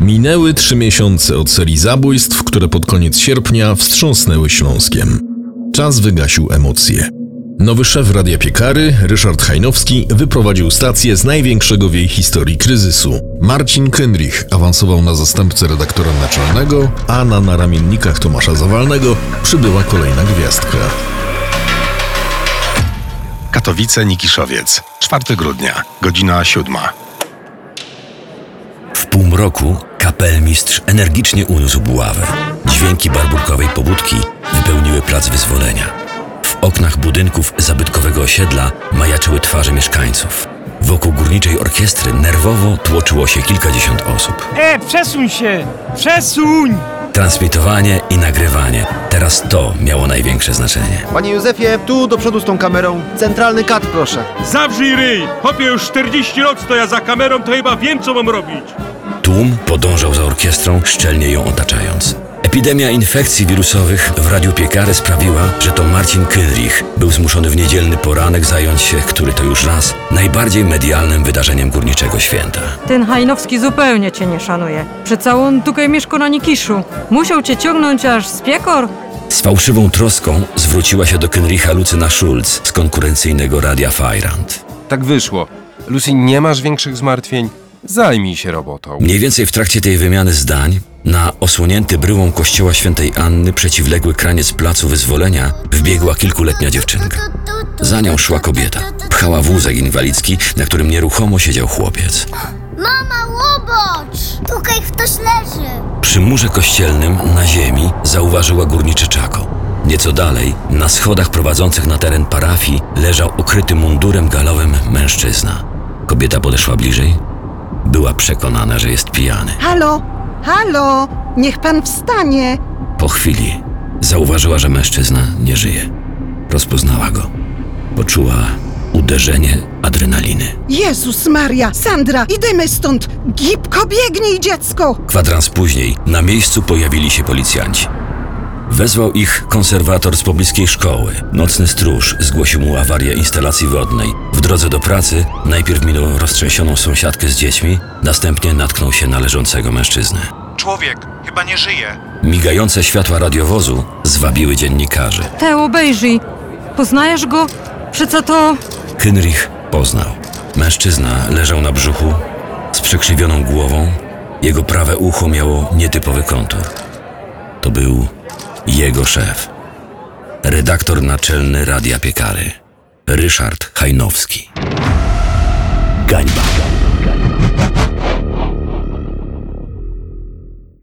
Minęły trzy miesiące od serii zabójstw, które pod koniec sierpnia wstrząsnęły Śląskiem. Czas wygasił emocje. Nowy szef Radia Piekary, Ryszard Hajnowski, wyprowadził stację z największego w jej historii kryzysu. Marcin Kynrich awansował na zastępcę redaktora naczelnego, a na naramiennikach Tomasza Zawalnego przybyła kolejna gwiazdka. Katowice, Nikiszowiec. 4 grudnia, godzina 7. W półmroku kapelmistrz energicznie uniósł buławę. Dźwięki barburkowej pobudki wypełniły plac wyzwolenia. W oknach budynków zabytkowego osiedla majaczyły twarze mieszkańców. Wokół górniczej orkiestry nerwowo tłoczyło się kilkadziesiąt osób. E, przesuń się! Przesuń! Transmitowanie i nagrywanie. Teraz to miało największe znaczenie. Panie Józefie, tu do przodu z tą kamerą. Centralny kat, proszę. Zawrzyj ryj! Hopie, już 40 lat stoja za kamerą, to chyba wiem, co mam robić. Tłum podążał za orkiestrą, szczelnie ją otaczając. Epidemia infekcji wirusowych w Radiu Piekary sprawiła, że to Marcin Kynrich był zmuszony w niedzielny poranek zająć się, który to już raz, najbardziej medialnym wydarzeniem górniczego święta. Ten Hajnowski zupełnie cię nie szanuje. Przecież on tutaj mieszka na Nikiszu. Musiał cię ciągnąć aż z piekor. Z fałszywą troską zwróciła się do Kynricha Lucyna Schulz z konkurencyjnego Radia Feierand. Tak wyszło. Lucy, nie masz większych zmartwień? Zajmij się robotą. Mniej więcej w trakcie tej wymiany zdań na osłonięty bryłą kościoła świętej Anny przeciwległy kraniec placu wyzwolenia wbiegła kilkuletnia dziewczynka. Za nią szła kobieta. Pchała wózek inwalidzki, na którym nieruchomo siedział chłopiec. Mama, łobocz! Tutaj ktoś leży. Przy murze kościelnym na ziemi zauważyła górniczy czako. Nieco dalej, na schodach prowadzących na teren parafii, leżał ukryty mundurem galowym mężczyzna. Kobieta podeszła bliżej. Była przekonana, że jest pijany. Halo, halo, niech pan wstanie. Po chwili zauważyła, że mężczyzna nie żyje. Rozpoznała go. Poczuła uderzenie adrenaliny. Jezus Maria, Sandra, idziemy stąd. Gipko, biegnij, dziecko. Kwadrans później na miejscu pojawili się policjanci. Wezwał ich konserwator z pobliskiej szkoły. Nocny stróż zgłosił mu awarię instalacji wodnej. W drodze do pracy najpierw minął roztrzęsioną sąsiadkę z dziećmi, następnie natknął się na leżącego mężczyznę. Człowiek chyba nie żyje. Migające światła radiowozu zwabiły dziennikarzy. Te obejrzyj. Poznajesz go? Przeco to... Kynrich poznał. Mężczyzna leżał na brzuchu z przekrzywioną głową. Jego prawe ucho miało nietypowy kontur. To był jego szef. Redaktor naczelny Radia Piekary. Ryszard Hajnowski. Gańba.